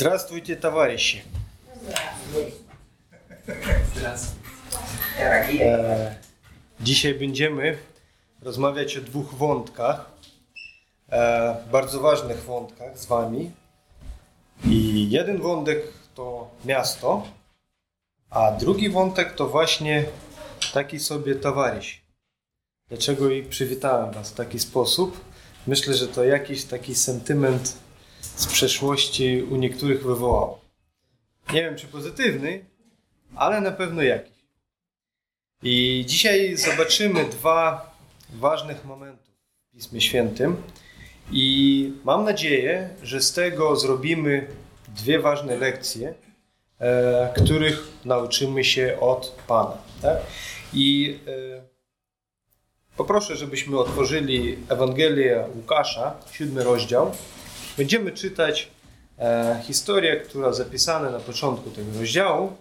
Здравствуйте, товарищи. E, dzisiaj będziemy rozmawiać o dwóch wątkach, e, bardzo ważnych wątkach z Wami. I jeden wątek to miasto, a drugi wątek to właśnie taki sobie towarzysz. Dlaczego i przywitałem Was w taki sposób? Myślę, że to jakiś taki sentyment z przeszłości u niektórych wywołało. Nie wiem, czy pozytywny, ale na pewno jakiś. I dzisiaj zobaczymy dwa ważnych momenty w Pismie Świętym i mam nadzieję, że z tego zrobimy dwie ważne lekcje, e, których nauczymy się od Pana. Tak? I e, poproszę, żebyśmy otworzyli Ewangelię Łukasza, siódmy rozdział. Będziemy czytać e, historię, która zapisana na początku tego rozdziału.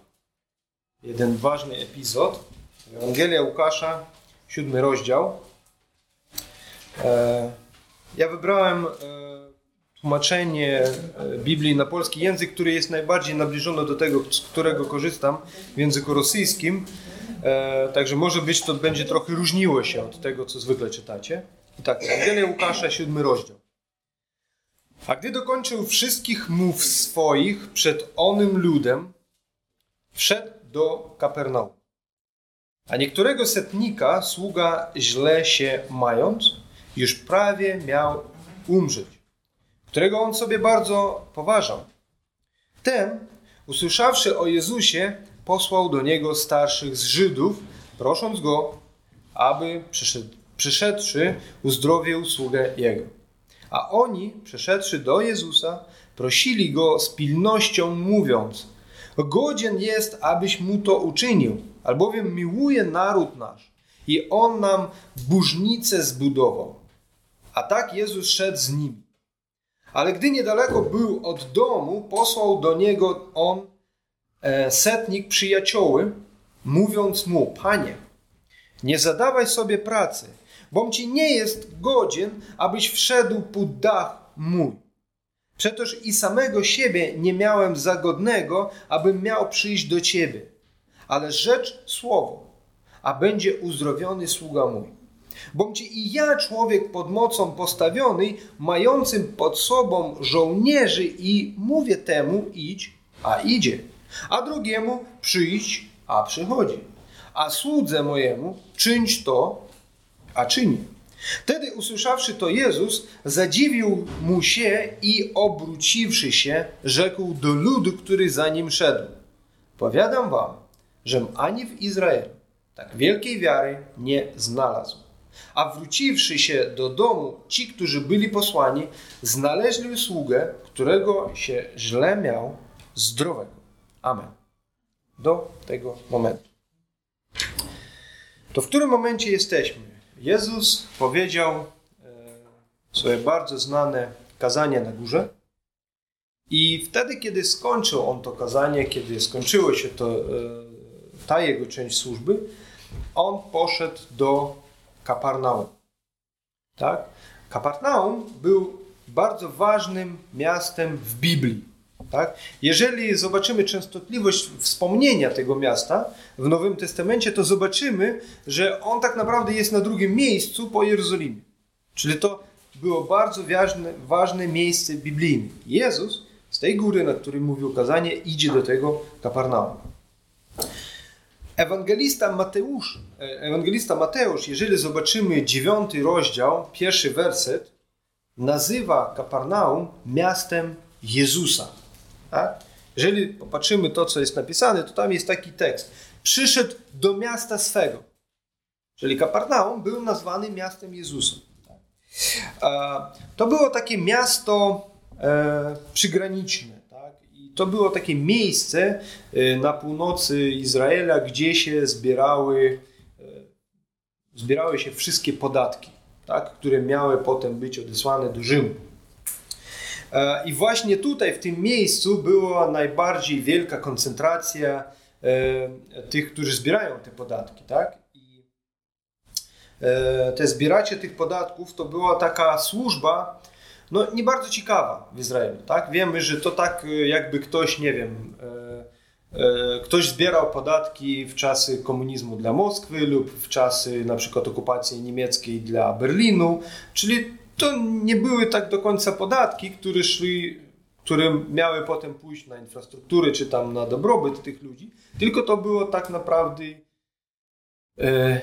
Jeden ważny epizod. Ewangelia Łukasza, siódmy rozdział. E, ja wybrałem e, tłumaczenie e, Biblii na polski język, który jest najbardziej nabliżony do tego, z którego korzystam w języku rosyjskim. E, także może być to będzie trochę różniło się od tego, co zwykle czytacie. I tak, Ewangelia Łukasza, siódmy rozdział. A gdy dokończył wszystkich mów swoich przed onym ludem, wszedł do Kapernaum. A niektórego setnika sługa źle się mając, już prawie miał umrzeć, którego on sobie bardzo poważał. Ten, usłyszawszy o Jezusie, posłał do niego starszych z Żydów, prosząc go, aby przyszedł, przyszedłszy uzdrowił sługę jego. A oni, przeszedłszy do Jezusa, prosili go z pilnością, mówiąc: Godzien jest, abyś mu to uczynił, albowiem miłuje naród nasz i on nam burznicę zbudował. A tak Jezus szedł z nimi. Ale gdy niedaleko był od domu, posłał do niego on e, setnik przyjacioły, mówiąc mu: Panie, nie zadawaj sobie pracy, bom ci nie jest godzien, abyś wszedł pod dach mój. Przetoż i samego siebie nie miałem zagodnego, abym miał przyjść do ciebie. Ale rzecz słowo, a będzie uzdrowiony sługa mój. Bom ci i ja, człowiek pod mocą postawiony, mającym pod sobą żołnierzy, i mówię temu idź, a idzie, a drugiemu przyjść, a przychodzi, a słudze mojemu czyńć to, a czyni. Wtedy usłyszawszy to Jezus, zadziwił mu się i obróciwszy się, rzekł do ludu, który za nim szedł. Powiadam wam, że ani w Izraelu tak wielkiej wiary nie znalazł. A wróciwszy się do domu, ci, którzy byli posłani, znaleźli sługę, którego się źle miał, zdrowego. Amen. Do tego momentu. To w którym momencie jesteśmy? Jezus powiedział e, swoje bardzo znane kazanie na górze. I wtedy, kiedy skończył on to kazanie, kiedy skończyło się to, e, ta jego część służby, on poszedł do Kaparnaum. Tak? Kaparnaum był bardzo ważnym miastem w Biblii. Tak? Jeżeli zobaczymy częstotliwość wspomnienia tego miasta w Nowym Testamencie, to zobaczymy, że on tak naprawdę jest na drugim miejscu po Jerozolimie. Czyli to było bardzo ważne, ważne miejsce biblijne. Jezus z tej góry, na której mówił kazanie, idzie do tego Kaparnaum. Ewangelista Mateusz, e, ewangelista Mateusz, jeżeli zobaczymy dziewiąty rozdział, pierwszy werset, nazywa Kaparnaum miastem Jezusa. Tak? Jeżeli popatrzymy to, co jest napisane, to tam jest taki tekst. Przyszedł do miasta swego. Czyli Kaparnaum był nazwany miastem Jezusa. To było takie miasto e, przygraniczne. Tak? I to było takie miejsce e, na północy Izraela, gdzie się zbierały, e, zbierały się wszystkie podatki, tak? które miały potem być odesłane do Rzymu. E, I właśnie tutaj, w tym miejscu, była najbardziej wielka koncentracja e, tych, którzy zbierają te podatki. Tak? I e, te zbieracie tych podatków to była taka służba no nie bardzo ciekawa w Izraelu, tak? Wiemy, że to tak jakby ktoś, nie wiem, ktoś zbierał podatki w czasy komunizmu dla Moskwy lub w czasy na przykład okupacji niemieckiej dla Berlinu, czyli to nie były tak do końca podatki, które szły, które miały potem pójść na infrastrukturę czy tam na dobrobyt tych ludzi, tylko to było tak naprawdę e,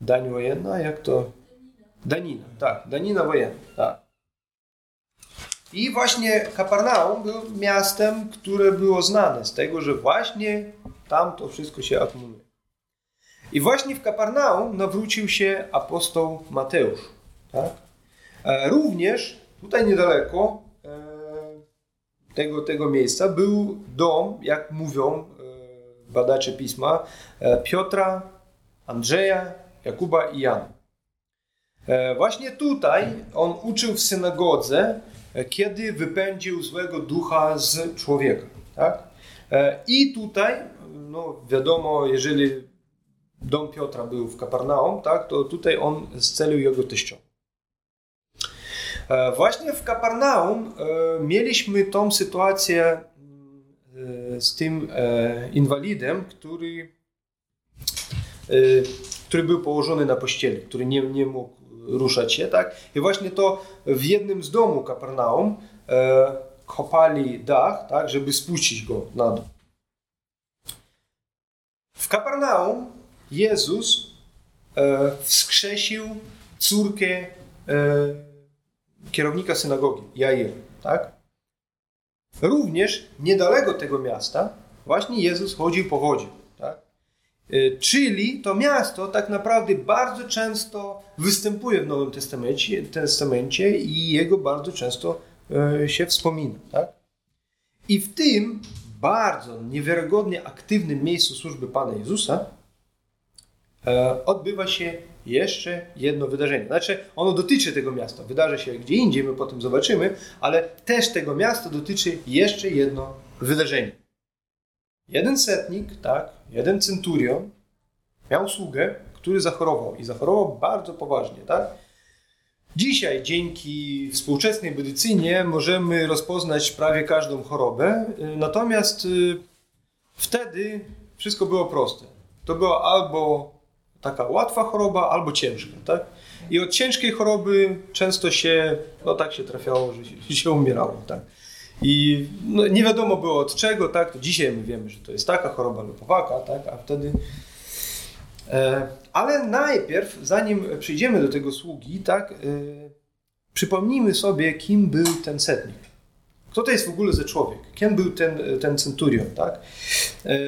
dań wojenna, jak to? Danina, tak, danina wojenna, tak. I właśnie Kapernaum był miastem, które było znane z tego, że właśnie tam to wszystko się akumuluje. I właśnie w Kapernaum nawrócił się apostoł Mateusz. Tak? E, również tutaj niedaleko e, tego, tego miejsca był dom, jak mówią e, badacze pisma, Piotra, Andrzeja, Jakuba i Jana. Właśnie tutaj on uczył w synagodze, kiedy wypędził złego ducha z człowieka. Tak? I tutaj, no wiadomo, jeżeli dom Piotra był w Kapernaum, tak, to tutaj on scelił jego teściową. E, właśnie w Kapernaum e, mieliśmy tą sytuację e, z tym inwalidem, który, który był położony na pościeli, który nie, nie mógł ruszać się, tak? I właśnie to w jednym z domu Kapernaum kopali dach, tak, żeby spuścić go na dół. W Kapernaum Jezus wskrzesił córkę kierownika synagogi, Jair, tak? Również niedaleko tego miasta właśnie Jezus chodził po wodzie, tak? Y, czyli to miasto tak naprawdę bardzo często występuje w Nowym Testamencie, Testamencie i jego bardzo często y, się wspomina, tak? I w tym bardzo niewiarygodnie aktywnym miejscu służby Pana Jezusa e, odbywa się jeszcze jedno wydarzenie. Znaczy, ono dotyczy tego miasta, wydarzy się gdzie indziej, my potem zobaczymy, ale też tego miasta dotyczy jeszcze jedno wydarzenie. Jeden setnik, tak, jeden centurion miał sługę, który zachorował i zachorował bardzo poważnie, tak? Dzisiaj dzięki współczesnej medycynie możemy rozpoznać prawie każdą chorobę, natomiast y, wtedy wszystko było proste. To było albo taka łatwa choroba albo ciężka, tak? I od ciężkiej choroby często się, no tak się trafiało, że się, się umierało, tak? I no, nie wiadomo było od czego, tak? To dzisiaj my wiemy, że to jest taka choroba lub owaka, tak? A wtedy... E, ale najpierw, zanim przejdziemy do tego sługi, tak? E, przypomnijmy sobie, kim był ten setnik. Kto to jest w ogóle za człowiek? Kim był ten, ten centurion, tak? E,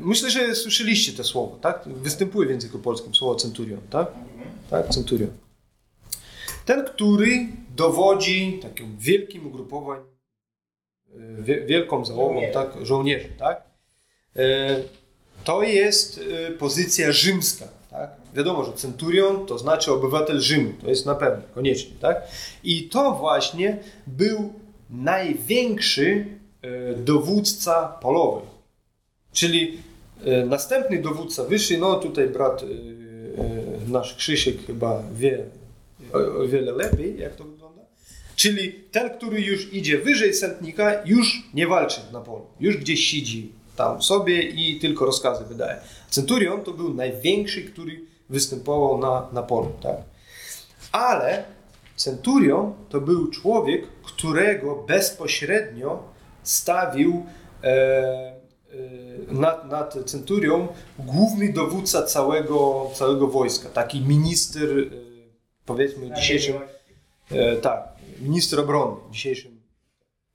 myślę, że słyszeliście to słowo, tak? Występuje w języku polskim słowo centurion, tak? Tak, centurion. Ten, który dowodzi takim wielkim ugrupowań, e, wielką załogą, tak? Żołnierzy, tak? E, to jest pozycja rzymska, tak? Wiadomo, że centurion to znaczy obywatel Rzymu, to jest na pewno, koniecznie, tak? I to właśnie był największy e, dowódca polowy. Czyli e, następny dowódca wyższy, no tutaj brat e, nasz Krzysiek chyba wie o wiele lepiej, jak to wygląda. Czyli ten, który już idzie wyżej sętnika, już nie walczy na polu. Już gdzieś siedzi tam sobie i tylko rozkazy wydaje. Centurion to był największy, który występował na, na polu. Tak? Ale Centurion to był człowiek, którego bezpośrednio stawił e, e, nad, nad centurią główny dowódca całego, całego wojska, taki minister, e, powiedzmy dzisiejszym, e, tak, minister obrony dzisiejszym.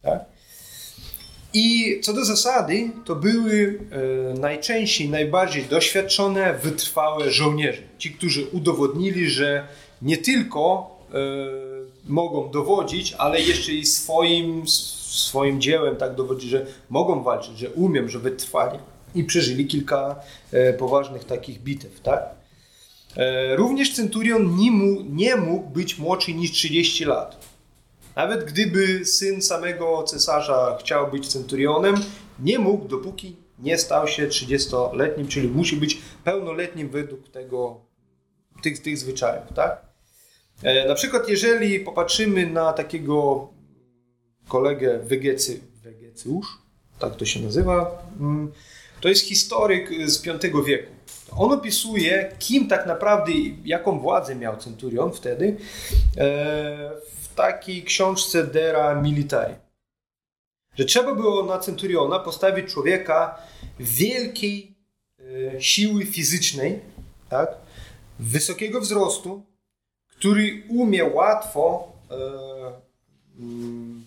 Tak? I co do zasady, to były e, najczęściej najbardziej doświadczone, wytrwałe żołnierze. Ci, którzy udowodnili, że nie tylko mogą dowodzić, ale jeszcze i swoim, swoim dziełem tak dowodzi, że mogą walczyć, że umiem, że wytrwali i przeżyli kilka e, poważnych takich bitew, tak? E, również Centurion nie mógł, nie mógł być młodszy niż 30 lat. Nawet gdyby syn samego cesarza chciał być centurionem, nie mógł, dopóki nie stał się 30-letnim, czyli musi być pełnoletnim według tego, tych, tych zwyczajów, tak? E, na przykład, jeżeli popatrzymy na takiego kolegę Wegecy, Wegecjusz, tak to się nazywa, mm, to jest historyk z V wieku. On opisuje, kim tak naprawdę, jaką władzę miał centurion wtedy e, w takiej książce Dera Militari. Że trzeba było na centuriona postawić człowieka wielkiej e, siły fizycznej, tak? wysokiego wzrostu, który umie łatwo e, mm,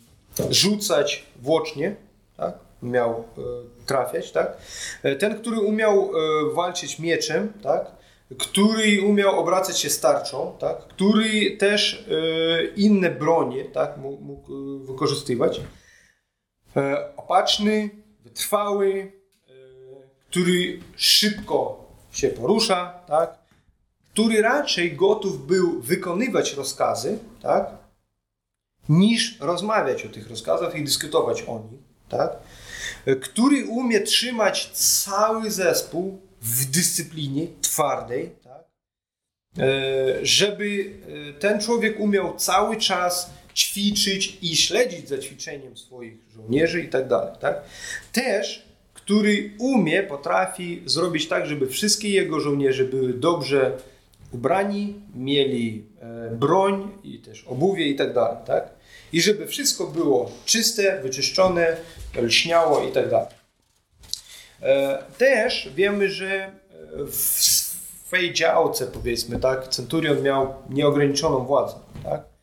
rzucać włócznie, tak? miał e, trafiać, tak? E, ten, który umiał walczyć mieczem, tak? który umiał obracać się starczą, tak? który też inne bronie tak? mógł wykorzystywać. Opatrzny, wytrwały, który szybko się porusza, tak? Który raczej gotów był wykonywać rozkazy, tak? niż rozmawiać o tych rozkazach i dyskutować o nich. Tak? który umie trzymać cały zespół w dyscyplinie twardej, tak? E, żeby e, ten człowiek umiał cały czas ćwiczyć i śledzić za ćwiczeniem swoich żołnierzy i tak dalej. Tak? Też, który umie, potrafi zrobić tak, żeby wszystkie jego żołnierze były dobrze ubrani, mieli e, broń i też obuwie i tak dalej. Tak? i żeby wszystko było czyste, wyczyszczone, lśniało i tak dalej. E, też wiemy, że e, w swej działce, powiedzmy tak, centurion miał nieograniczoną władzę. Tak?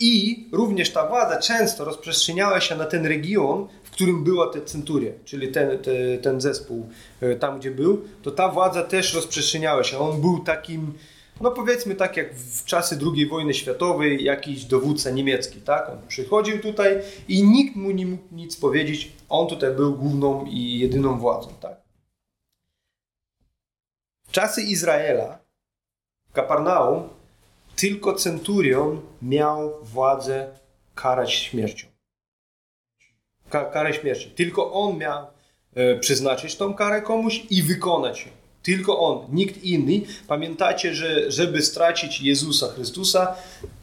I również ta władza często rozprzestrzeniała się na ten region, którym była ta centuria, czyli ten, ten, zespół tam, gdzie był, to ta władza też rozprzestrzeniała się. On był takim no powiedzmy tak jak w czasy II wojny światowej jakiś dowódca niemiecki, tak? On przychodził tutaj i nikt mu nie mógł nic powiedzieć, on tutaj był główną i jedyną władzą, tak? W czasy Izraela w Kaparnaum tylko centurion miał władzę karać śmiercią. Ka karę śmierci. Tylko on miał e, przeznaczyć tą karę komuś i wykonać ją. Tylko On, nikt inny. Pamiętacie, że żeby stracić Jezusa Chrystusa,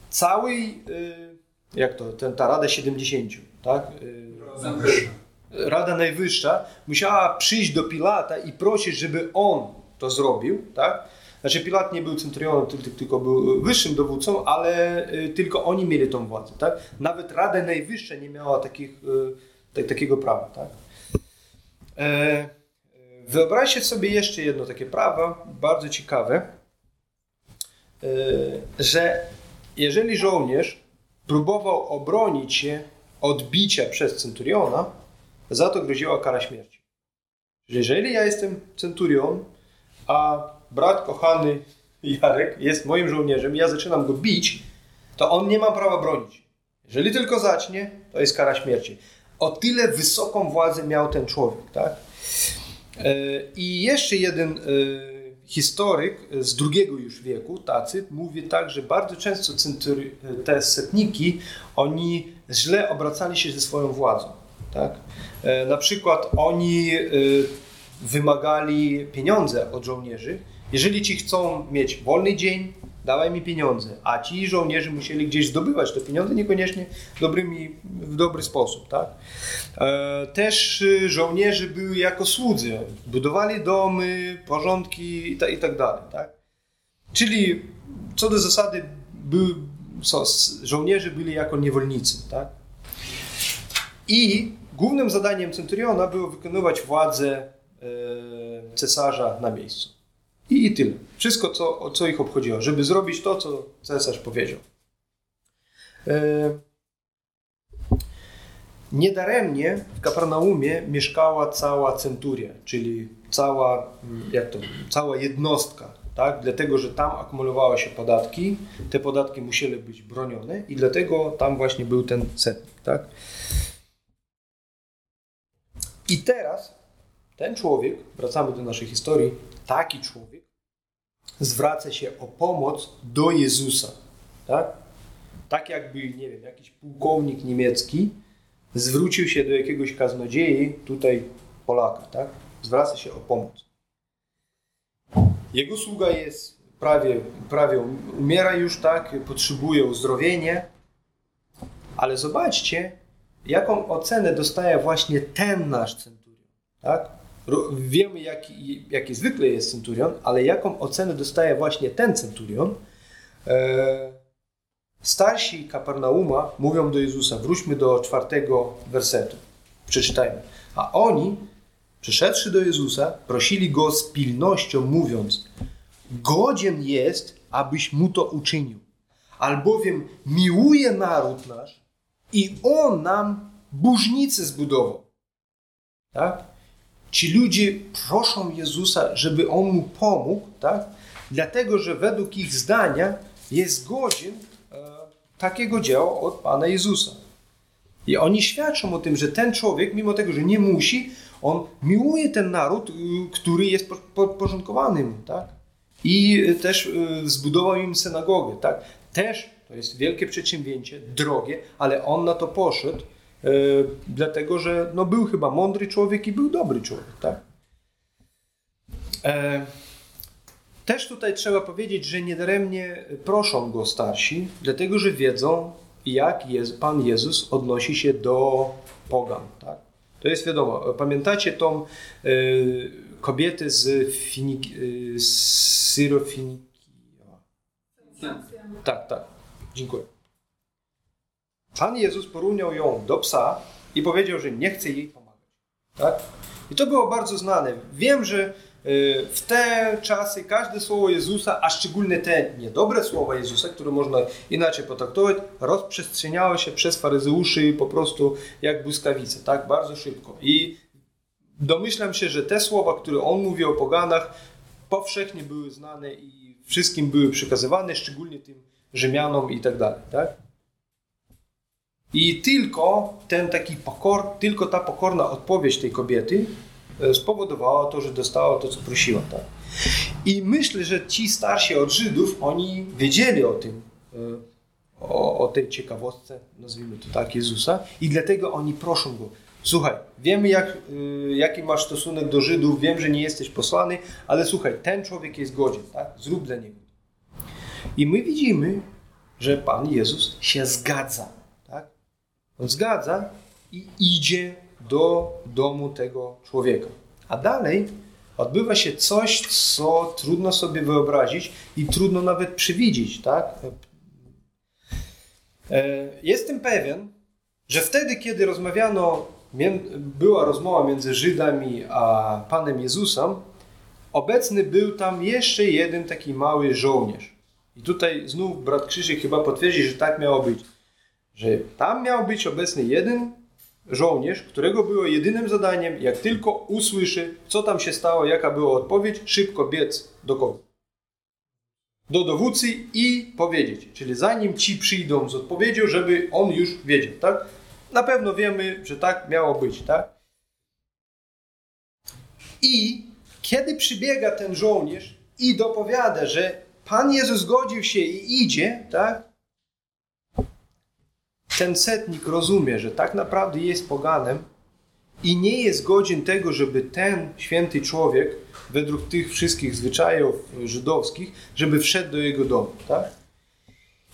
całej, y, jak to, ten, ta Rada 70, tak? Y, Rada Najwyższa musiała przyjść do Pilata i prosić, żeby on to zrobił, tak? Znaczy Pilat nie był centurionem, tylko był wyższym dowódcą, ale tylko oni mieli tą władzę, tak? Nawet Rada Najwyższa nie miała takich, takiego prawa, tak? E Wyobraźcie sobie jeszcze jedno takie prawo, bardzo ciekawe, e, że jeżeli żołnierz próbował obronić się od bicia przez centuriona, za to groziła kara śmierci. Jeżeli ja jestem centurion, a brat kochany Jarek jest moim żołnierzem, ja zaczynam go bić, to on nie ma prawa bronić. Jeżeli tylko zacznie, to jest kara śmierci. O tyle wysoką władzę miał ten człowiek, tak? E, I jeszcze jeden e, historyk z drugiego już wieku, Tacyt, mówi tak, że bardzo często te setniki, oni źle obracali się ze swoją władzą. Tak? E, na przykład oni wymagali pieniądze od żołnierzy. Jeżeli ci chcą mieć wolny dzień, dawaj mi pieniądze. A ci żołnierze musieli gdzieś zdobywać te pieniądze, niekoniecznie dobrymi, w dobry sposób. Tak? E, też y, żołnierze byli jako słudzy, budowali domy, porządki i, tak dalej. Tak? Czyli co do zasady żołnierze byli jako niewolnicy. Tak? I głównym zadaniem centuriona było wykonywać władzę e, cesarza na miejscu. I, i tyle. Wszystko, co, co ich obchodziło, żeby zrobić to, co cesarz powiedział. E... Niedaremnie w Kapernaumie mieszkała cała centuria, czyli cała, jak to, cała jednostka, tak? dlatego że tam akumulowały się podatki, te podatki musiały być bronione i dlatego tam właśnie był ten setnik. Tak? I teraz ten człowiek, wracamy do naszej historii, taki człowiek zwraca się o pomoc do Jezusa. Tak? tak jakby, nie wiem, jakiś pułkownik niemiecki zwrócił się do jakiegoś kaznodziei, tutaj Polaka, tak? Zwraca się o pomoc. Jego sługa jest prawie, prawie umiera już, tak, potrzebuje uzdrowienia. Ale zobaczcie, jaką ocenę dostaje właśnie ten nasz centurion. Tak? Wiemy, jaki, jaki zwykle jest centurion, ale jaką ocenę dostaje właśnie ten centurion. E, starsi Kapernauma mówią do Jezusa, wróćmy do czwartego wersetu, przeczytajmy. A oni, przyszedłszy do Jezusa, prosili Go z pilnością, mówiąc, godzien jest, abyś mu to uczynił, albowiem miłuje naród nasz i On nam burznicę zbudował. Tak? Ci ludzie proszą Jezusa, żeby On mu pomógł, tak? dlatego że według ich zdania jest godzien e, takiego dzieła od Pana Jezusa. I oni świadczą o tym, że ten człowiek, mimo tego, że nie musi, on miłuje ten naród, y, który jest podporządkowany mu, tak? I też y, zbudował im synagogę, tak? Też to jest wielkie przedsięwzięcie, drogie, ale on na to poszedł, dlatego że no, był chyba mądry człowiek i był dobry człowiek, tak? E, też tutaj trzeba powiedzieć, że niedaremnie proszą go starsi, dlatego że wiedzą, jak Jezu, Pan Jezus odnosi się do pogan. Tak? To jest wiadomo. Pamiętacie tą y, kobietę z, Finik, y, z Syrofiniki? Tak, tak. Dziękuję. Pan Jezus porównał ją do psa i powiedział, że nie chce jej pomagać. Tak? I to było bardzo znane. Wiem, że Y, w te czasy każde słowo Jezusa, a szczególnie te niedobre słowa Jezusa, które można inaczej potraktować, rozprzestrzeniały się przez faryzeuszy po prostu jak błyskawice, tak, bardzo szybko. I domyślam się, że te słowa, które on mówi o poganach, powszechnie były znane i wszystkim były przekazywane, szczególnie tym Rzymianom i tak dalej, tak? I tylko ten taki pokor, tylko ta pokorna odpowiedź tej kobiety E, spowodowała to, że dostała to, co prosiła. Tak? I myślę, że ci starsi od Żydów, oni wiedzieli o tym, e, o, o tej ciekawostce, nazwijmy to tak, Jezusa i dlatego oni proszą Go, słuchaj, wiemy jak, e, jaki masz stosunek do Żydów, wiem, że nie jesteś posłany, ale słuchaj, ten człowiek jest godzien, tak? zrób dla niego. I my widzimy, że Pan Jezus się zgadza. On zgadza i idzie do domu tego człowieka. A dalej odbywa się coś, co trudno sobie wyobrazić i trudno nawet przewidzieć, tak? E, jestem pewien, że wtedy, kiedy rozmawiano, była rozmowa między Żydami a Panem Jezusem, obecny był tam jeszcze jeden taki mały żołnierz. I tutaj znów brat Krzysiek chyba potwierdzi, że tak miało być. Że tam miał być obecny jeden żołnierz, którego było jedynym zadaniem, jak tylko usłyszy, co tam się stało, jaka była odpowiedź, szybko biec do kogo? Do dowódcy i powiedzieć. Czyli zanim ci przyjdą z odpowiedzią, żeby on już wiedział, tak? Na pewno wiemy, że tak miało być, tak? I kiedy przybiega ten żołnierz i dopowiada, że Pan Jezus zgodził się i idzie, tak? Ten setnik rozumie, że tak naprawdę jest poganem i nie jest godzien tego, żeby ten święty człowiek, według tych wszystkich zwyczajów żydowskich, żeby wszedł do jego domu. Tak?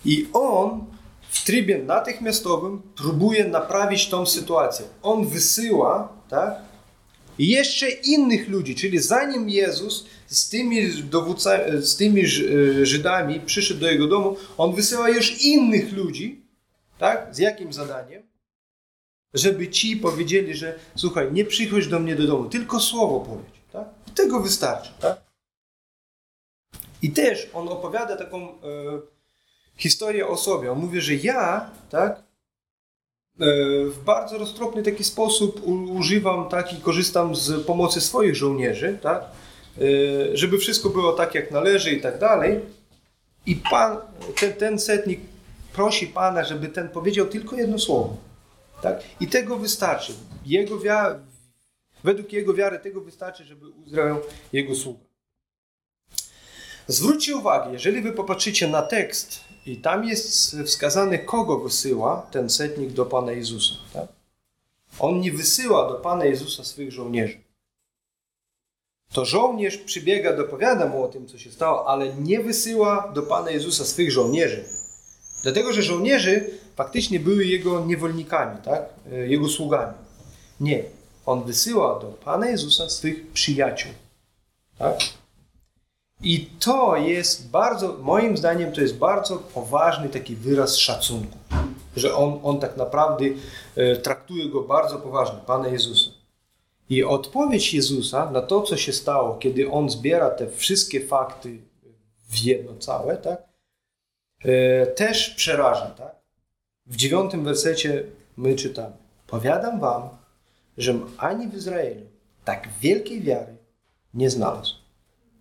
I on w trybie natychmiastowym próbuje naprawić tą sytuację. On wysyła tak, jeszcze innych ludzi, czyli zanim Jezus z tymi, dowódcami, z tymi Żydami przyszedł do jego domu, on wysyła już innych ludzi, tak? Z jakim zadaniem? Żeby ci powiedzieli, że słuchaj, nie przychodź do mnie do domu, tylko słowo powiedz. Tak? I tego wystarczy. Tak? I też on opowiada taką e, historię o sobie. On mówi, że ja, tak, e, w bardzo roztropny taki sposób używam tak, i korzystam z pomocy swoich żołnierzy, tak, e, żeby wszystko było tak, jak należy i tak dalej. I pan, ten, ten setnik prosi Pana, żeby ten powiedział tylko jedno słowo. Tak? I tego wystarczy. Jego wiara, według jego wiary tego wystarczy, żeby uzdrawiał jego sługa. Zwróćcie uwagę, jeżeli wy popatrzycie na tekst i tam jest wskazane, kogo wysyła ten setnik do Pana Jezusa. Tak? On nie wysyła do Pana Jezusa swych żołnierzy. to żołnierz przybiega, dopowiada mu o tym, co się stało, ale nie wysyła do Pana Jezusa swych żołnierzy. Dlatego, że żołnierzy faktycznie były jego niewolnikami, tak? jego sługami. Nie. On wysyła do Pana Jezusa swych przyjaciół. Tak? I to jest bardzo, moim zdaniem, to jest bardzo poważny taki wyraz szacunku, że on, on tak naprawdę e, traktuje go bardzo poważnie, Pana Jezusa. I odpowiedź Jezusa na to, co się stało, kiedy on zbiera te wszystkie fakty w jedno całe, tak, e, też przeraża. Tak? W dziewiątym wersecie my czytamy: Powiadam wam, że ani w Izraelu tak wielkiej wiary nie znalazł.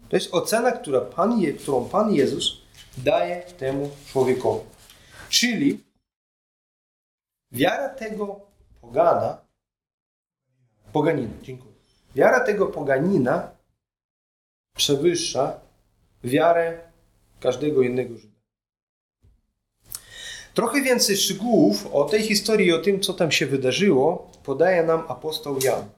To jest ocena, która Pan Je, którą Pan Jezus daje temu człowiekowi. Czyli wiara tego pogana, poganina, dziękuję. Wiara tego poganina przewyższa wiarę każdego innego Żyda. Trochę więcej szczegółów o tej historii o tym, co tam się wydarzyło, podaje nam apostoł Jan.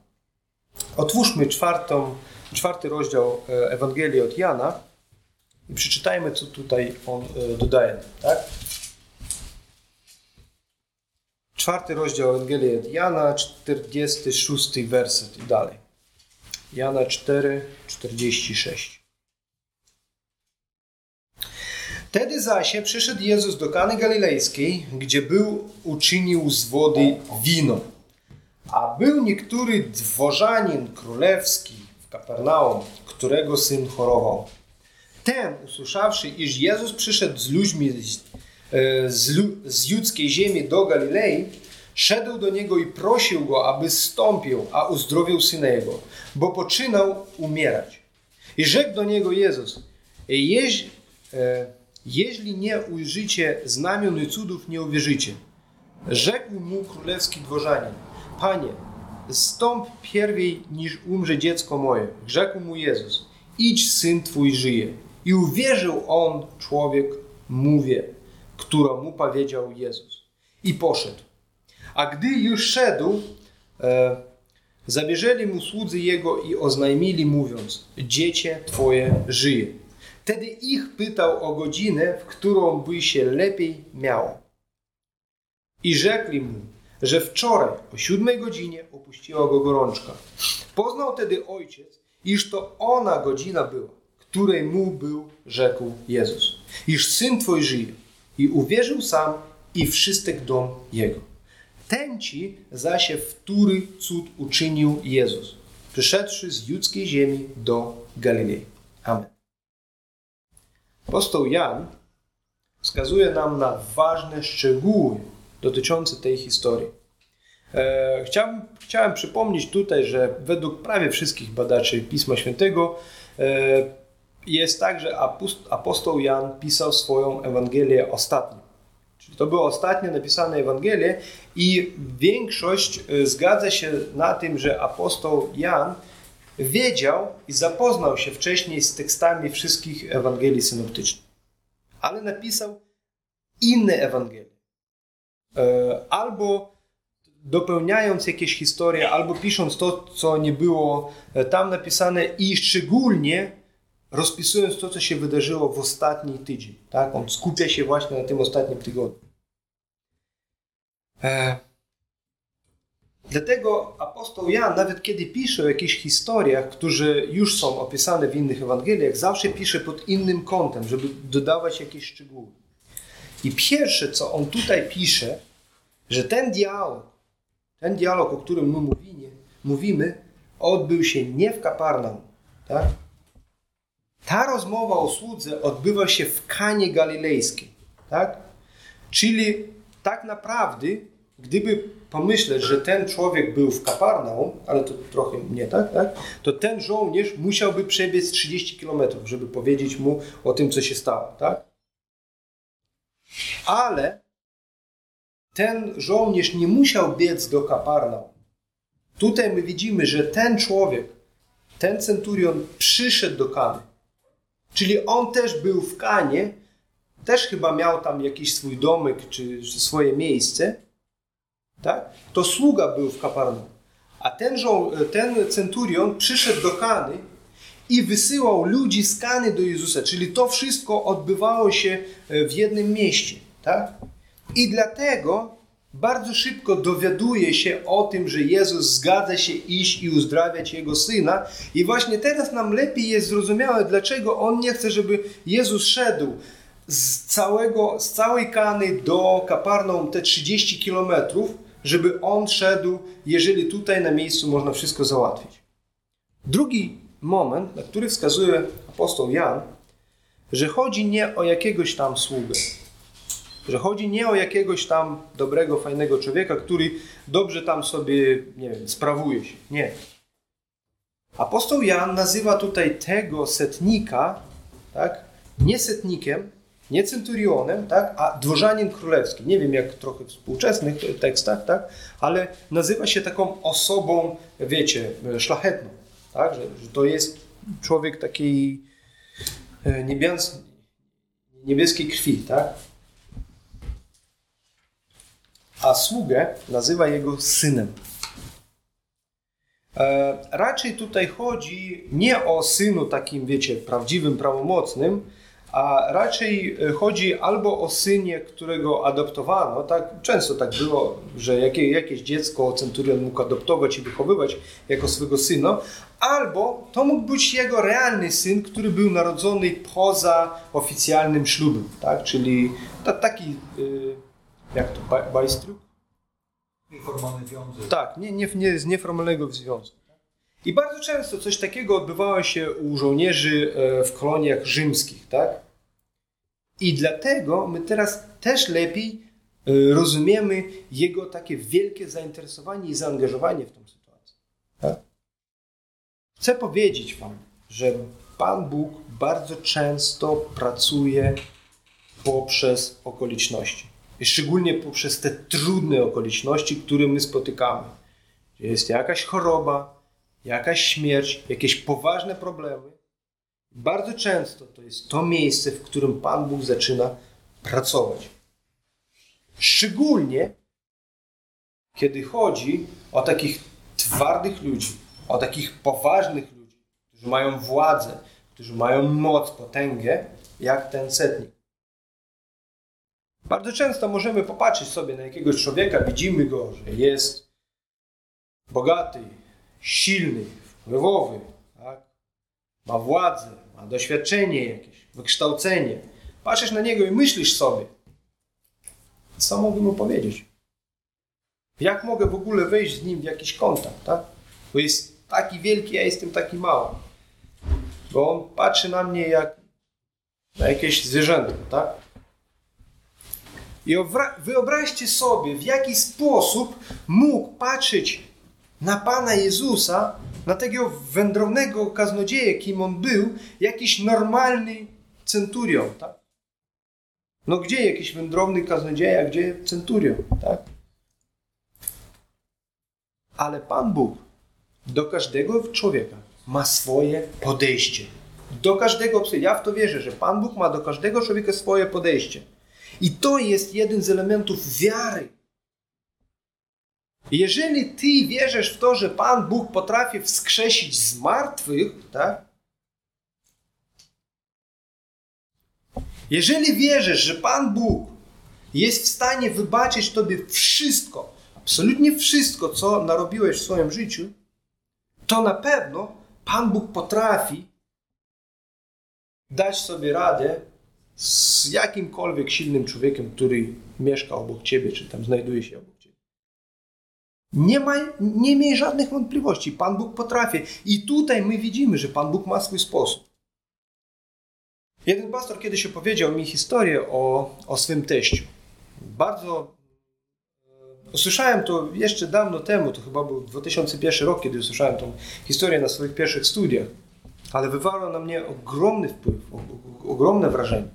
Otwórzmy czwartą czwarty rozdział e, Ewangelii od Jana i przeczytajmy, co tutaj on e, dodaje. Tak? Czwarty rozdział Ewangelii od Jana, 46 werset i dalej. Jana 4, 46. Wtedy zaś przyszedł Jezus do Kany Galilejskiej, gdzie był uczynił z wody wino. A był niektóry dworzanin królewski, Kapernaum, którego syn chorował. Ten, usłyszawszy, iż Jezus przyszedł z ludźmi z, e, z, judzkiej ziemi do Galilei, szedł do niego i prosił go, aby stąpił, a uzdrowił syna jego, bo poczynał umierać. I rzekł do niego Jezus, jeź, e, jeśli nie ujrzycie znamion i cudów, nie uwierzycie. Rzekł mu królewski dworzanin, Panie, Stąp pierwej niż umrze dziecko moje. Rzekł mu Jezus, idź syn twój żyje. I uwierzył on, człowiek, mówię, którą mu powiedział Jezus. I poszedł. A gdy już szedł, e, zabierzeli mu słudzy jego i oznajmili, mówiąc, dziecię twoje żyje. Wtedy ich pytał o godzinę, w którą by się lepiej miało. I rzekli mu, że wczoraj o siódmej godzinie opuściła go gorączka. Poznał tedy ojciec, iż to ona godzina była, której mu był rzekł Jezus. Iż syn twój żyje. I uwierzył sam i wszystek dom jego. Ten ci zaś, który cud uczynił Jezus, przyszedłszy z judzkiej ziemi do Galilei. Amen. Apostoł Jan wskazuje nam na ważne szczegóły dotyczący tej historii. E, chciałem, chciałem przypomnieć tutaj, że według prawie wszystkich badaczy Pisma Świętego e, jest tak, że apostoł Jan pisał swoją Ewangelię ostatnio. Czyli to była ostatnia napisana Ewangelia i większość e, zgadza się na tym, że apostoł Jan wiedział i zapoznał się wcześniej z tekstami wszystkich Ewangelii synoptycznych. Ale napisał inne Ewangelie. E, albo dopełniając jakieś historie, albo pisząc to, co nie było e, tam napisane i szczególnie rozpisując to, co się wydarzyło w ostatni tydzień. Tak? On skupia się właśnie na tym ostatnim tygodniu. Dlatego apostoł Jan, nawet kiedy pisze o jakichś historiach, które już są opisane w innych Ewangeliach, zawsze pisze pod innym kątem, żeby dodawać jakieś szczegóły. I pierwsze, co on tutaj pisze, że ten dialog, ten dialog, o którym my mówimy, mówimy odbył się nie w Kaparnaum. Tak? Ta rozmowa o słudze odbywa się w Kanie Galilejskiej. Tak? Czyli tak naprawdę, gdyby pomyśleć, że ten człowiek był w Kaparnaum, ale to trochę nie tak, tak? to ten żołnierz musiałby przebiec 30 km, żeby powiedzieć mu o tym, co się stało. Tak? Ale ten żołnierz nie musiał biec do Kaparnaum. Tutaj my widzimy, że ten człowiek, ten centurion przyszedł do Kany. Czyli on też był w Kanie, też chyba miał tam jakiś swój domek czy swoje miejsce. Tak? To sługa był w Kaparnaum. A ten, ten centurion przyszedł do Kany i wysyłał ludzi z Kany do Jezusa, czyli to wszystko odbywało się e, w jednym mieście. Tak? I dlatego bardzo szybko dowiaduje się o tym, że Jezus zgadza się iść i uzdrawiać jego syna. I właśnie teraz nam lepiej jest zrozumiałe, dlaczego on nie chce, żeby Jezus szedł z, całego, z całej Kany do Kaparną te 30 kilometrów, żeby on szedł, jeżeli tutaj na miejscu można wszystko załatwić. Drugi moment, na który wskazuje apostoł Jan, że chodzi nie o jakiegoś tam sługę, że chodzi nie o jakiegoś tam dobrego, fajnego człowieka, który dobrze tam sobie, nie wiem, sprawuje się. Nie. Apostoł Jan nazywa tutaj tego setnika, tak, nie setnikiem, nie centurionem, tak, a dworzanin królewski. Nie wiem, jak trochę w współczesnych tekstach, tak, ale nazywa się taką osobą, wiecie, szlachetną. Tak, że, że to jest człowiek takiej e, niebies, niebieskiej krwi, tak? A sługę nazywa jego synem. E, raczej tutaj chodzi nie o synu takim, wiecie, prawdziwym, prawomocnym, a raczej e, chodzi albo o synie, którego adoptowano, tak? Często tak było, że jakie, jakieś dziecko centurion mógł adoptować i wychowywać jako swego syna, albo to mógł być jego realny syn, który był narodzony poza oficjalnym ślubem, tak? Czyli ta, taki, y, jak to, bajstruk? Nieformalny związek. Tak, nie, nie, nie, z nieformalnego związku. I bardzo często coś takiego odbywało się u żołnierzy e, w koloniach rzymskich, tak? I dlatego my teraz też lepiej e, rozumiemy jego takie wielkie zainteresowanie i zaangażowanie w tę sytuację. Tak? Chcę powiedzieć Wam, że Pan Bóg bardzo często pracuje poprzez okoliczności. I szczególnie poprzez te trudne okoliczności, które my spotykamy. Jest jakaś choroba, jakaś śmierć, jakieś poważne problemy, bardzo często to jest to miejsce, w którym Pan Bóg zaczyna pracować. Szczególnie kiedy chodzi o takich twardych ludzi, o takich poważnych ludzi, którzy mają władzę, którzy mają moc, potęgę, jak ten setnik. Bardzo często możemy popatrzeć sobie na jakiegoś człowieka, widzimy go, że jest bogaty, silny, wpływowy, tak? ma władzę, ma doświadczenie jakieś, wykształcenie. Patrzysz na niego i myślisz sobie, co mogę mu powiedzieć? Jak mogę w ogóle wejść z nim w jakiś kontakt, tak? Bo jest taki wielki, ja jestem taki mały. Bo on patrzy na mnie jak na jakieś zwierzęta, tak? I wyobraźcie sobie, w jaki sposób mógł patrzeć na Pana Jezusa, na tego wędrownego kaznodzieja, kim on był, jakiś normalny centurion, tak? No gdzie jakiś wędrowny kaznodzieja, gdzie centurion, tak? Ale Pan Bóg do każdego człowieka ma swoje podejście. Do każdego, ja w to wierzę, że Pan Bóg ma do każdego człowieka swoje podejście. I to jest jeden z elementów wiary jeżeli ty wierzysz w to, że Pan Bóg potrafi wskrzesić z martwych, tak? Jeżeli wierzysz, że Pan Bóg jest w stanie wybaczyć tobie wszystko, absolutnie wszystko, co narobiłeś w swoim życiu, to na pewno Pan Bóg potrafi dać sobie radę z jakimkolwiek silnym człowiekiem, który mieszka obok ciebie, czy tam znajduje się obok nie, ma, nie miej żadnych wątpliwości. Pan Bóg potrafi. I tutaj my widzimy, że Pan Bóg ma swój sposób. Jeden pastor kiedyś opowiedział mi historię o, o swym teściu. Bardzo e, usłyszałem to jeszcze dawno temu, to chyba był 2001 rok, kiedy usłyszałem tą historię na swoich pierwszych studiach, ale wywarła na mnie ogromny wpływ, ogromne wrażenie.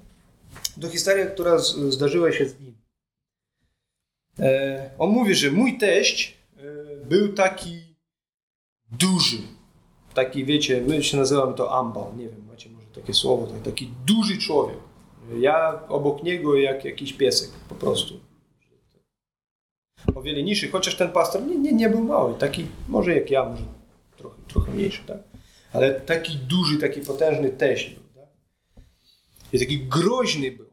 To historia, która zdarzyła się z nim. E, on mówi, że mój teść był taki duży. Taki, wiecie, my się nazywamy to ambal, nie wiem, macie może takie słowo, taki duży człowiek. Ja obok niego jak jakiś piesek, po prostu. O wiele niższy, chociaż ten pastor nie, nie, nie był mały, taki może jak ja, może trochę, trochę mniejszy, tak? ale taki duży, taki potężny teść był. Tak? I taki groźny był.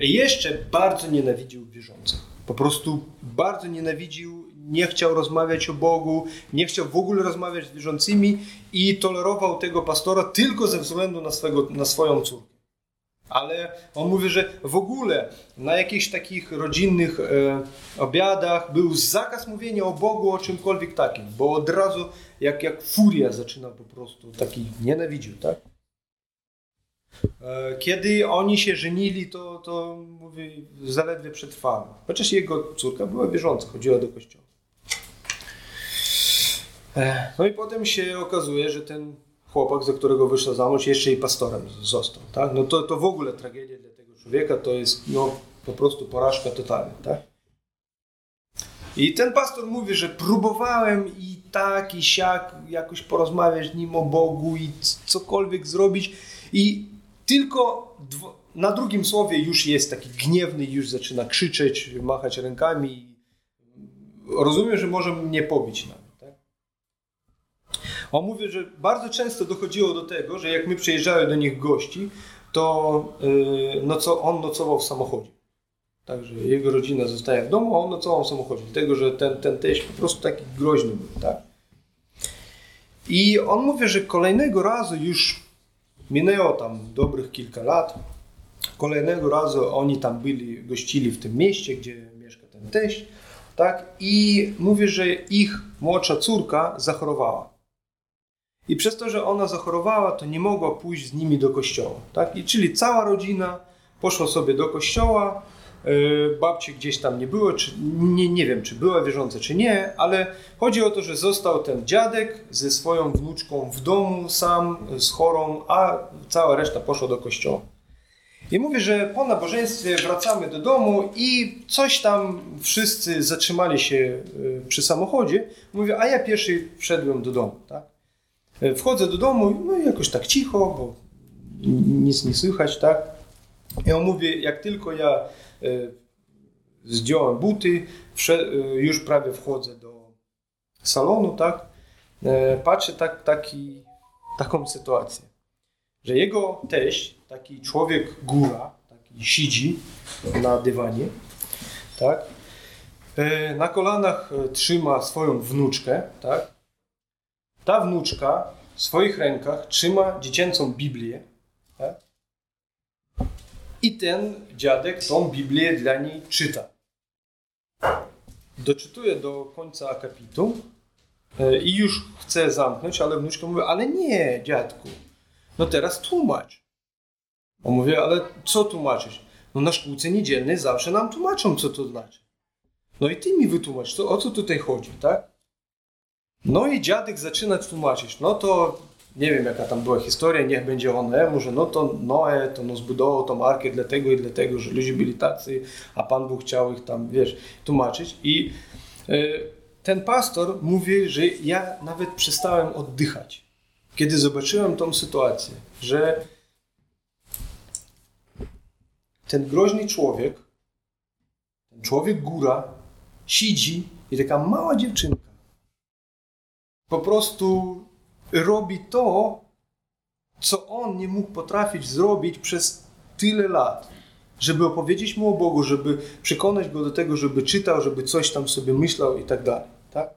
I jeszcze bardzo nienawidził wierzących. Po prostu bardzo nienawidził, nie chciał rozmawiać o Bogu, nie chciał w ogóle rozmawiać z wierzącymi i tolerował tego pastora tylko ze względu na, swego, na swoją córkę. Ale on mówi, że w ogóle na jakichś takich rodzinnych e, obiadach był zakaz mówienia o Bogu, o czymkolwiek takim, bo od razu jak, jak furia zaczyna po prostu, taki nienawidził, tak? E, kiedy oni się żenili, to, to mówi, zaledwie przetrwało. Chociaż jego córka była wierząca, chodziła do kościoła. No i potem się okazuje, że ten chłopak, za którego wyszła za mąż, jeszcze i pastorem został. Tak? No to, to w ogóle tragedia dla tego człowieka, to jest no, po prostu porażka totalna. Tak? I ten pastor mówi, że próbowałem i tak, i siak jakoś porozmawiać z nim o Bogu i cokolwiek zrobić i tylko na drugim słowie już jest taki gniewny, już zaczyna krzyczeć, machać rękami. Rozumiem, że może mnie pobić nawet. Tak? On mówi, że bardzo często dochodziło do tego, że jak my przyjeżdżały do nich gości, to yy, noco, on nocował w samochodzie. Także jego rodzina zostaje w domu, a on nocował w samochodzie. Dlatego, że ten, ten teść po prostu taki groźny był. Tak? I on mówi, że kolejnego razu już minęło tam dobrych kilka lat. Kolejnego razu oni tam byli, gościli w tym mieście, gdzie mieszka ten teść. Tak? I mówi, że ich młodsza córka zachorowała. I przez to, że ona zachorowała, to nie mogła pójść z nimi do kościoła. Tak? I czyli cała rodzina poszła sobie do kościoła, E, babci gdzieś tam nie było, czy, nie, nie wiem, czy była wierząca, czy nie, ale chodzi o to, że został ten dziadek ze swoją wnuczką w domu, sam z chorą, a cała reszta poszła do kościoła. I mówię, że po nabożeństwie wracamy do domu i coś tam wszyscy zatrzymali się e, przy samochodzie. Mówię, a ja pierwszy wszedłem do domu. Tak? E, wchodzę do domu, no i jakoś tak cicho, bo nic nie słychać, tak? I on mówi, jak tylko ja E, zdjąłem buty, e, już prawie wchodzę do salonu, tak? Patrzę tak, taki, taką sytuację, że jego teść, taki człowiek góra, taki siedzi na dywanie, tak? Na kolanach trzyma swoją wnuczkę, tak? Ta wnuczka w swoich rękach trzyma dziecięcą Biblię, tak? I ten dziadek tą Biblię dla niej czyta. Doczytuje do końca akapitu e, i już chce zamknąć, ale wnuczka mówi, ale nie, dziadku, no teraz tłumacz. On mówi, ale co tłumaczyć? No na szkółce niedzielnej zawsze nam tłumaczą, co to znaczy. No i ty mi wytłumacz, to, o co tutaj chodzi, tak? No i dziadek zaczyna tłumaczyć. No to nie wiem jaka tam była historia, niech będzie one, może no to Noe to no zbudował tą arkę dlatego i dlatego, że ludzie byli tacy, a Pan Bóg chciał ich tam, wiesz, tłumaczyć. I y, ten pastor mówi, że ja nawet przestałem oddychać, kiedy zobaczyłem tą sytuację, że ten groźny człowiek, ten człowiek góra, siedzi i taka mała dziewczynka po prostu robi to, co on nie mógł potrafić zrobić przez tyle lat. Żeby opowiedzieć mu o Bogu, żeby przekonać go do tego, żeby czytał, żeby coś tam sobie myślał i tak dalej. Tak?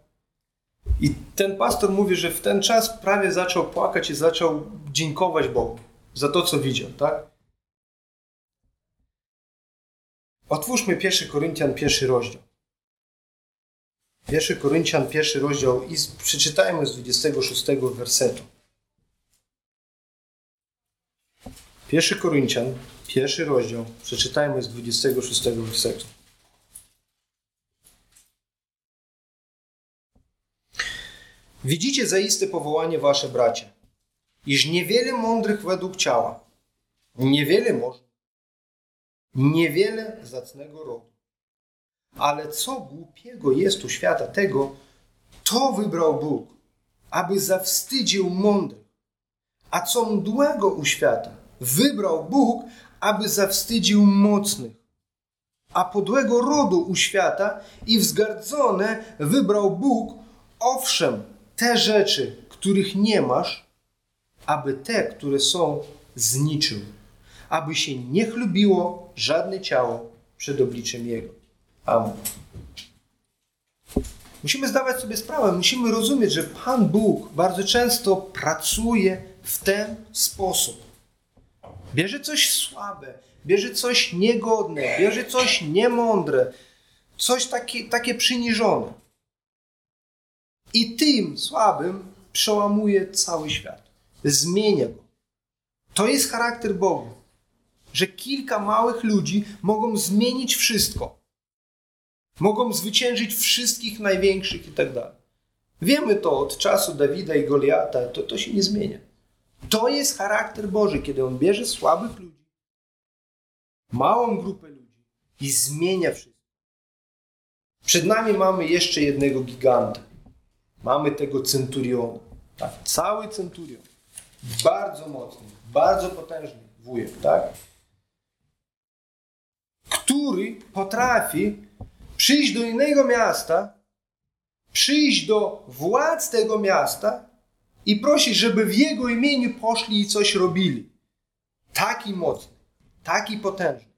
I ten pastor mówi, że w ten czas prawie zaczął płakać i zaczął dziękować Bogu za to, co widział. Tak? Otwórzmy 1 Koryntian, pierwszy rozdział. 1 Koryntian, pierwszy rozdział i przeczytajmy z 26 wersetu. 1 Koryntian, pierwszy rozdział, przeczytajmy z 26 wersetu. Widzicie zaiste powołanie wasze bracia, iż niewiele mądrych według ciała, niewiele może, niewiele zacnego rodu ale co głupiego jest u świata tego, to wybrał Bóg, aby zawstydził mądrych. A co mdłego u świata wybrał Bóg, aby zawstydził mocnych. A podłego rodu u świata i wzgardzone wybrał Bóg, owszem, te rzeczy, których nie masz, aby te, które są z niczym, aby się nie chlubiło żadne ciało przed obliczem Jego. Amen. Musimy zdawać sobie sprawę, musimy rozumieć, że Pan Bóg bardzo często pracuje w ten sposób. Bierze coś słabe, bierze coś niegodne, bierze coś niemądre, coś takie, takie przyniżone. I tym słabym przełamuje cały świat. Zmienia go. To jest charakter Boga, że kilka małych ludzi mogą zmienić wszystko. Mogą zwyciężyć wszystkich największych i tak dalej. Wiemy to od czasu Dawida i Goliata, to, to się nie zmienia. To jest charakter Boży, kiedy On bierze słabych ludzi, małą grupę ludzi i zmienia wszystko. Przed nami mamy jeszcze jednego giganta. Mamy tego centuriona. Tak, cały centurion. Bardzo mocny, bardzo potężny wujek, tak? Który potrafi przyjść do innego miasta, przyjść do władz tego miasta i prosić, żeby w jego imieniu poszli i coś robili. Taki mocny, taki potężny.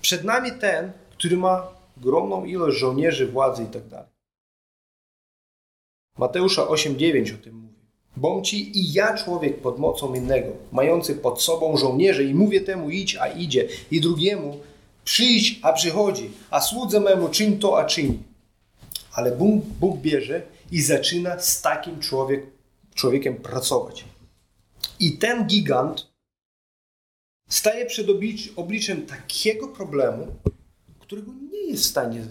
Przed nami ten, który ma ogromną ilość żołnierzy, władzy i tak dalej. Mateusza 8:9 o tym mówi. Ci i ja człowiek pod mocą innego, mający pod sobą żołnierze i mówię temu idź, a idzie, i drugiemu przyjdź, a przychodzi, a słudze memu czyń to, a czyni. Ale Bóg, Bóg bierze i zaczyna z takim człowiek, człowiekiem pracować. I ten gigant staje przed obliczem takiego problemu, którego nie jest w stanie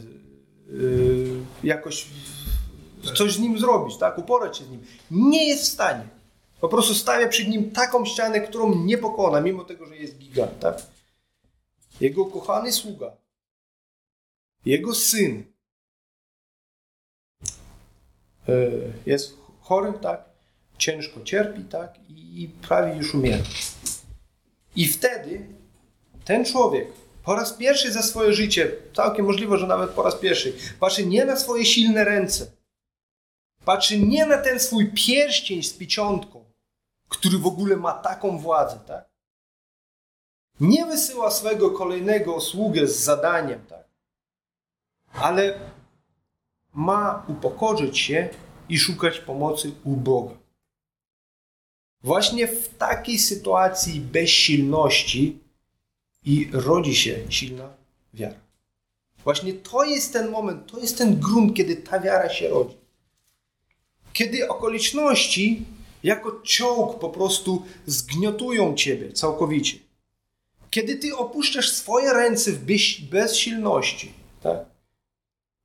yy, jakoś coś z nim zrobić, tak? uporać się z nim. Nie jest w stanie. Po prostu stawia przed nim taką ścianę, którą nie pokona, mimo tego, że jest gigant. Tak? Jego kochany sługa, jego syn e, jest chory, tak? ciężko cierpi tak? i prawie już umiera. I wtedy ten człowiek po raz pierwszy za swoje życie, całkiem możliwe, że nawet po raz pierwszy, patrzy nie na swoje silne ręce, patrzy nie na ten swój pierścień z pieczątką, który w ogóle ma taką władzę, tak? Nie wysyła swego kolejnego sługę z zadaniem, tak? Ale ma upokorzyć się i szukać pomocy u Boga. Właśnie w takiej sytuacji bezsilności i rodzi się silna wiara. Właśnie to jest ten moment, to jest ten grunt, kiedy ta wiara się rodzi. Kiedy okoliczności jako czołg po prostu zgniotują ciebie całkowicie. Kiedy ty opuszczasz swoje ręce w bezsilności, tak?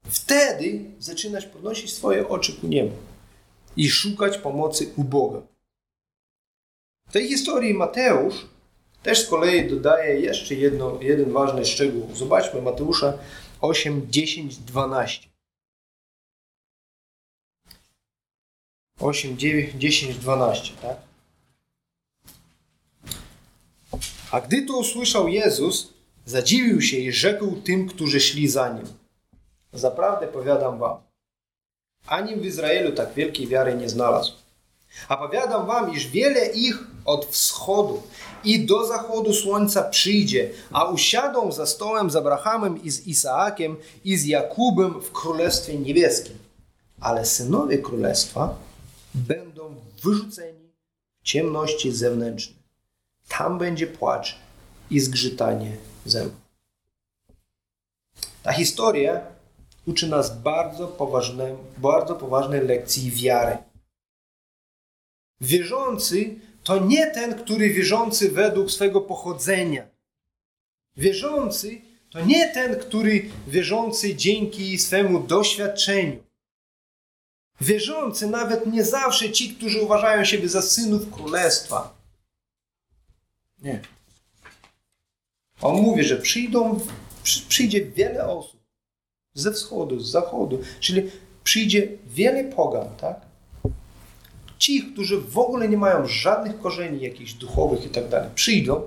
wtedy zaczynasz podnosić swoje oczy ku niemu i szukać pomocy u Boga. W tej historii Mateusz też z kolei dodaje jeszcze jedno, jeden ważny szczegół. Zobaczmy Mateusza 8, 10, 12. 8, 9, 10, 12, tak? A gdy to usłyszał Jezus, zadziwił się i rzekł tym, którzy szli za nim. Zaprawdę powiadam wam, ani w Izraelu tak wielkiej wiary nie znalazł. A powiadam wam, iż wiele ich od wschodu i do zachodu słońca przyjdzie, a usiadą za stołem z Abrahamem i z Isaakiem i z Jakubem w Królestwie Niebieskim. Ale synowie Królestwa będą wyrzuceni w ciemności zewnętrznej. Tam będzie płacz i zgrzytanie zębów. Ta historia uczy nas bardzo, poważnej, bardzo poważnej lekcji wiary. Wierzący to nie ten, który wierzący według swego pochodzenia. Wierzący to nie ten, który wierzący dzięki swemu doświadczeniu. Wierzący nawet nie zawsze ci, którzy uważają siebie za synów królestwa. Nie. On mówi, że przyjdą, przyjdzie wiele osób ze wschodu, z zachodu, czyli przyjdzie wiele pogan, tak? Ci, którzy w ogóle nie mają żadnych korzeni jakichś duchowych i tak dalej, przyjdą.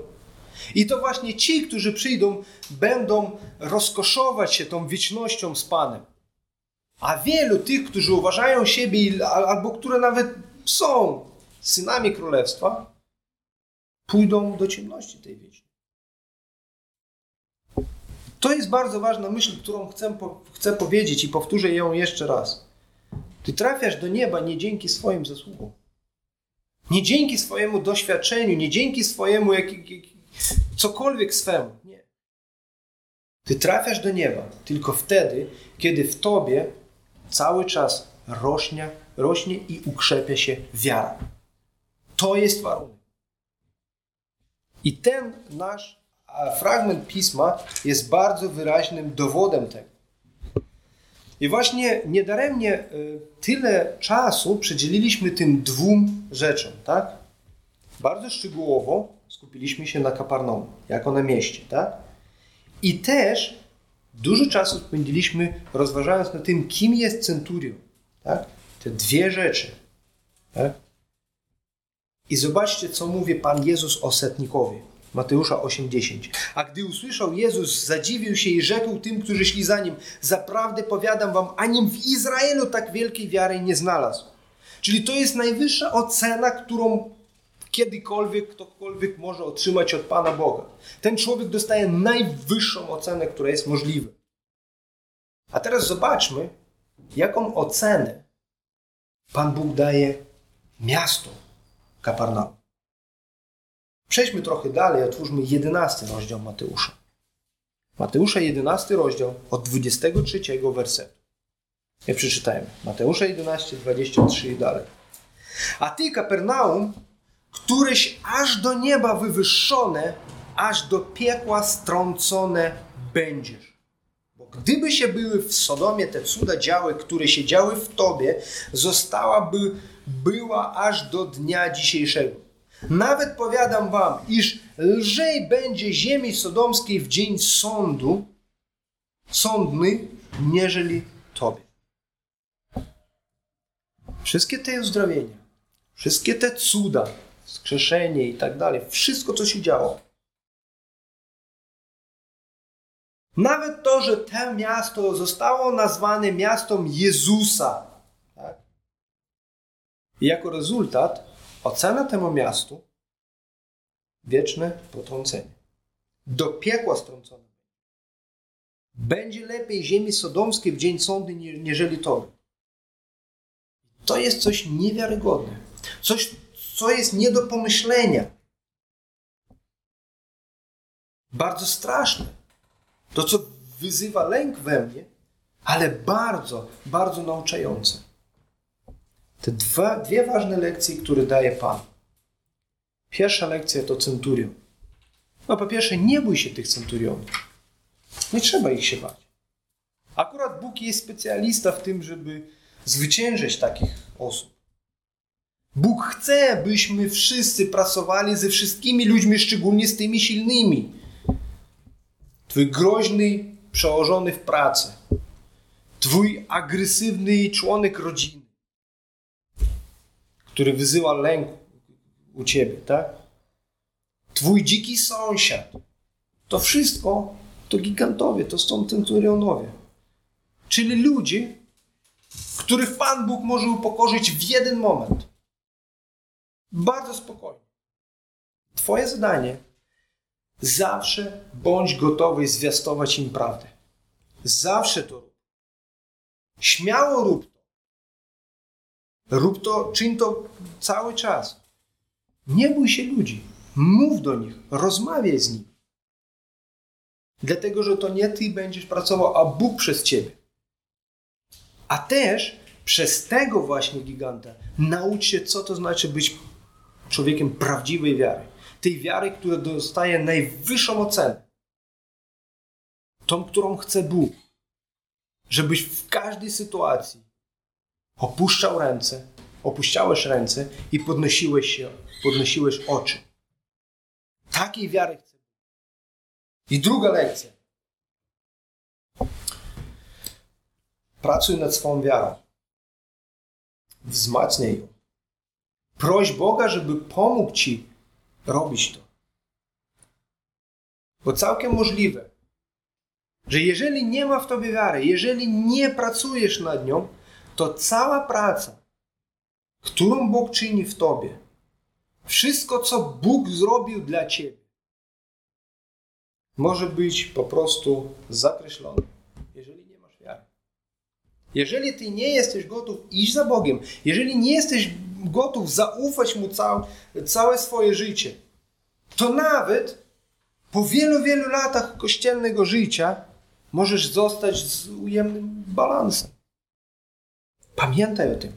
I to właśnie ci, którzy przyjdą, będą rozkoszować się tą wiecznością z Panem. A wielu tych, którzy uważają siebie, albo które nawet są synami królestwa, pójdą do ciemności tej wiecznej. To jest bardzo ważna myśl, którą chcę, chcę powiedzieć i powtórzę ją jeszcze raz. Ty trafiasz do nieba nie dzięki swoim zasługom. Nie dzięki swojemu doświadczeniu, nie dzięki swojemu jak, jak, cokolwiek swemu. Nie. Ty trafiasz do nieba tylko wtedy, kiedy w tobie cały czas rośnie, rośnie i ukrzepia się wiara. To jest warunek. I ten nasz fragment pisma jest bardzo wyraźnym dowodem tego. I właśnie niedaremnie y, tyle czasu przydzieliliśmy tym dwóm rzeczom, tak? Bardzo szczegółowo skupiliśmy się na Kaparnaum, jako na mieście, tak? I też dużo czasu spędziliśmy rozważając nad tym, kim jest centurion, tak? Te dwie rzeczy, tak? I zobaczcie, co mówi Pan Jezus o setnikowie. Mateusza 8:10. A gdy usłyszał Jezus, zadziwił się i rzekł tym, którzy szli za nim: Zaprawdę powiadam wam, ani w Izraelu tak wielkiej wiary nie znalazł. Czyli to jest najwyższa ocena, którą kiedykolwiek ktokolwiek może otrzymać od Pana Boga. Ten człowiek dostaje najwyższą ocenę, która jest możliwa. A teraz zobaczmy, jaką ocenę Pan Bóg daje miastu Kaparnaum. Przejdźmy trochę dalej, otwórzmy 11 rozdział Mateusza. Mateusza 11 rozdział od 23 wersetu. Ja przeczytałem. Mateusza 11, 23 i dalej. A ty, Kapernaum, któreś aż do nieba wywyższone, aż do piekła strącone będziesz. Bo gdyby się były w Sodomie te cuda działy, które się działy w tobie, zostałaby była aż do dnia dzisiejszego. Nawet powiadam wam, iż lżej będzie ziemi sodomskiej w dzień sądu, sądny, nieżeli tobie. Wszystkie te uzdrowienia, wszystkie te cuda, wskrzeszenie i tak dalej, wszystko co się działo. Nawet to, że to miasto zostało nazwane miastem Jezusa. I jako rezultat Ocena temu miastu wieczne potrącenie. Do piekła strącone. Będzie lepiej ziemi sodomskiej w dzień sądy, niżeli to. To jest coś niewiarygodne. Coś, co jest nie do pomyślenia. Bardzo straszne. To, co wyzywa lęk we mnie, ale bardzo, bardzo nauczające. Te dwa, dwie ważne lekcje, które daje Pan. Pierwsza lekcja to centurion. No po pierwsze, nie bój się tych centurionów. Nie trzeba ich się bać. Akurat Bóg jest specjalista w tym, żeby zwyciężyć takich osób. Bóg chce, byśmy wszyscy pracowali ze wszystkimi ludźmi, szczególnie z tymi silnymi. Twój groźny przełożony w pracy, twój agresywny członek rodziny, który wyzywa lęk u ciebie, tak? Twój dziki sąsiad. To wszystko to gigantowie, to są centurionowie. Czyli ludzie, których Pan Bóg może upokorzyć w jeden moment. Bardzo spokojnie. Twoje zadanie zawsze bądź gotowy zwiastować im prawdę. Zawsze to rób. Śmiało rób to. Rób to, czyń to cały czas. Nie bój się ludzi. Mów do nich, rozmawiaj z nimi. Dlatego, że to nie ty będziesz pracował, a Bóg przez ciebie. A też przez tego właśnie giganta naucz się, co to znaczy być człowiekiem prawdziwej wiary. Tej wiary, która dostaje najwyższą ocenę. Tą, którą chce Bóg. Żebyś w każdej sytuacji opuszczał ręce, opuściałeś ręce i podnosiłeś się, podnosiłeś oczy. Takiej wiary chcę. I druga lekcja. Pracuj nad swoją wiarą. Wzmacniaj ją. Proś Boga, żeby pomógł Ci robić to. Bo całkiem możliwe, że jeżeli nie ma w Tobie wiary, jeżeli nie pracujesz nad nią, to cała praca, którą Bóg czyni w Tobie, wszystko, co Bóg zrobił dla Ciebie, może być po prostu zakreślone, jeżeli nie masz wiary. Jeżeli Ty nie jesteś gotów iść za Bogiem, jeżeli nie jesteś gotów zaufać Mu całe, całe swoje życie, to nawet po wielu, wielu latach kościelnego życia możesz zostać z ujemnym balansem. Pamiętaj o tym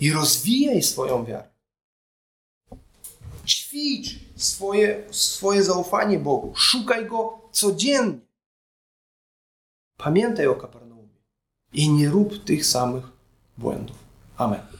i rozwijaj swoją wiarę. Ćwicz swoje, swoje zaufanie Bogu. Szukaj Go codziennie. Pamiętaj o Kapernaumie i nie rób tych samych błędów. Amen.